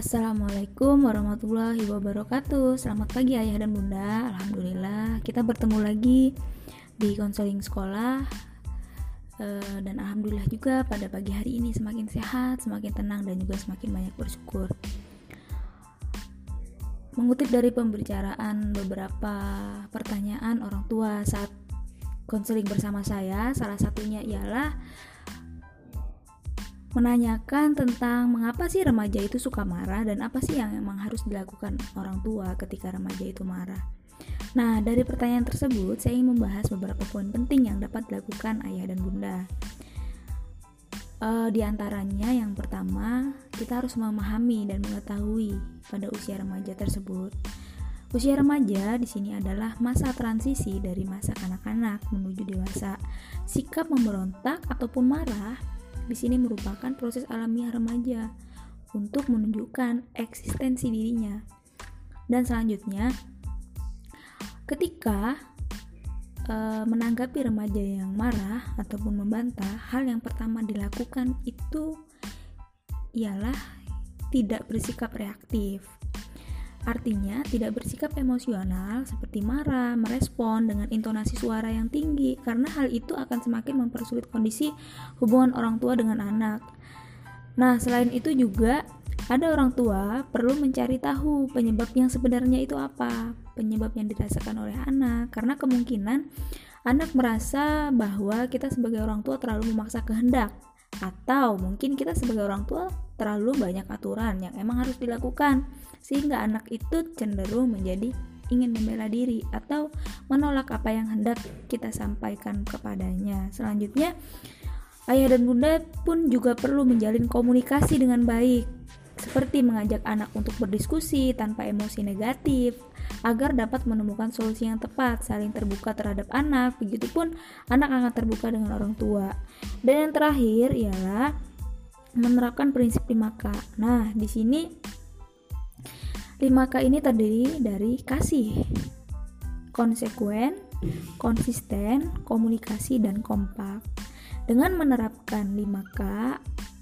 Assalamualaikum warahmatullahi wabarakatuh. Selamat pagi ayah dan bunda. Alhamdulillah kita bertemu lagi di konseling sekolah. Eh, Dan Alhamdulillah juga pada pagi hari ini semakin sehat, semakin tenang dan juga semakin banyak bersyukur. Mengutip dari pembicaraan beberapa pertanyaan orang tua saat konseling bersama saya Salah satunya ialah menanyakan tentang mengapa sih remaja itu suka marah dan apa sih yang emang harus dilakukan orang tua ketika remaja itu marah. Nah, dari pertanyaan tersebut, saya ingin membahas beberapa poin penting yang dapat dilakukan ayah dan bunda. Uh, di antaranya, yang pertama, kita harus memahami dan mengetahui pada usia remaja tersebut. Usia remaja di sini adalah masa transisi dari masa kanak-kanak menuju dewasa. Sikap memberontak ataupun marah di sini merupakan proses alamiah remaja untuk menunjukkan eksistensi dirinya. Dan selanjutnya, ketika e, menanggapi remaja yang marah ataupun membantah, hal yang pertama dilakukan itu ialah tidak bersikap reaktif. Artinya, tidak bersikap emosional seperti marah, merespon dengan intonasi suara yang tinggi, karena hal itu akan semakin mempersulit kondisi hubungan orang tua dengan anak. Nah, selain itu juga ada orang tua perlu mencari tahu penyebab yang sebenarnya itu apa, penyebab yang dirasakan oleh anak, karena kemungkinan anak merasa bahwa kita sebagai orang tua terlalu memaksa kehendak atau mungkin kita sebagai orang tua terlalu banyak aturan yang emang harus dilakukan sehingga anak itu cenderung menjadi ingin membela diri atau menolak apa yang hendak kita sampaikan kepadanya. Selanjutnya, ayah dan bunda pun juga perlu menjalin komunikasi dengan baik, seperti mengajak anak untuk berdiskusi tanpa emosi negatif, agar dapat menemukan solusi yang tepat, saling terbuka terhadap anak, begitupun anak akan terbuka dengan orang tua. Dan yang terakhir ialah menerapkan prinsip 5K. Nah, di sini 5K ini terdiri dari kasih, konsekuen, konsisten, komunikasi, dan kompak. Dengan menerapkan 5K,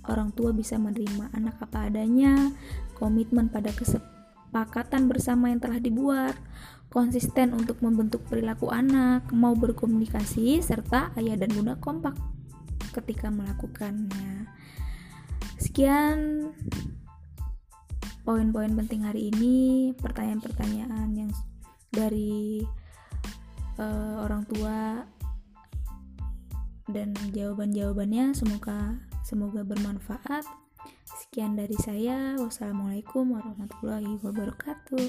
orang tua bisa menerima anak apa adanya, komitmen pada kesepakatan bersama yang telah dibuat, konsisten untuk membentuk perilaku anak, mau berkomunikasi, serta ayah dan bunda kompak ketika melakukannya. Sekian poin-poin penting hari ini, pertanyaan-pertanyaan yang dari uh, orang tua dan jawaban-jawabannya semoga semoga bermanfaat. Sekian dari saya. Wassalamualaikum warahmatullahi wabarakatuh.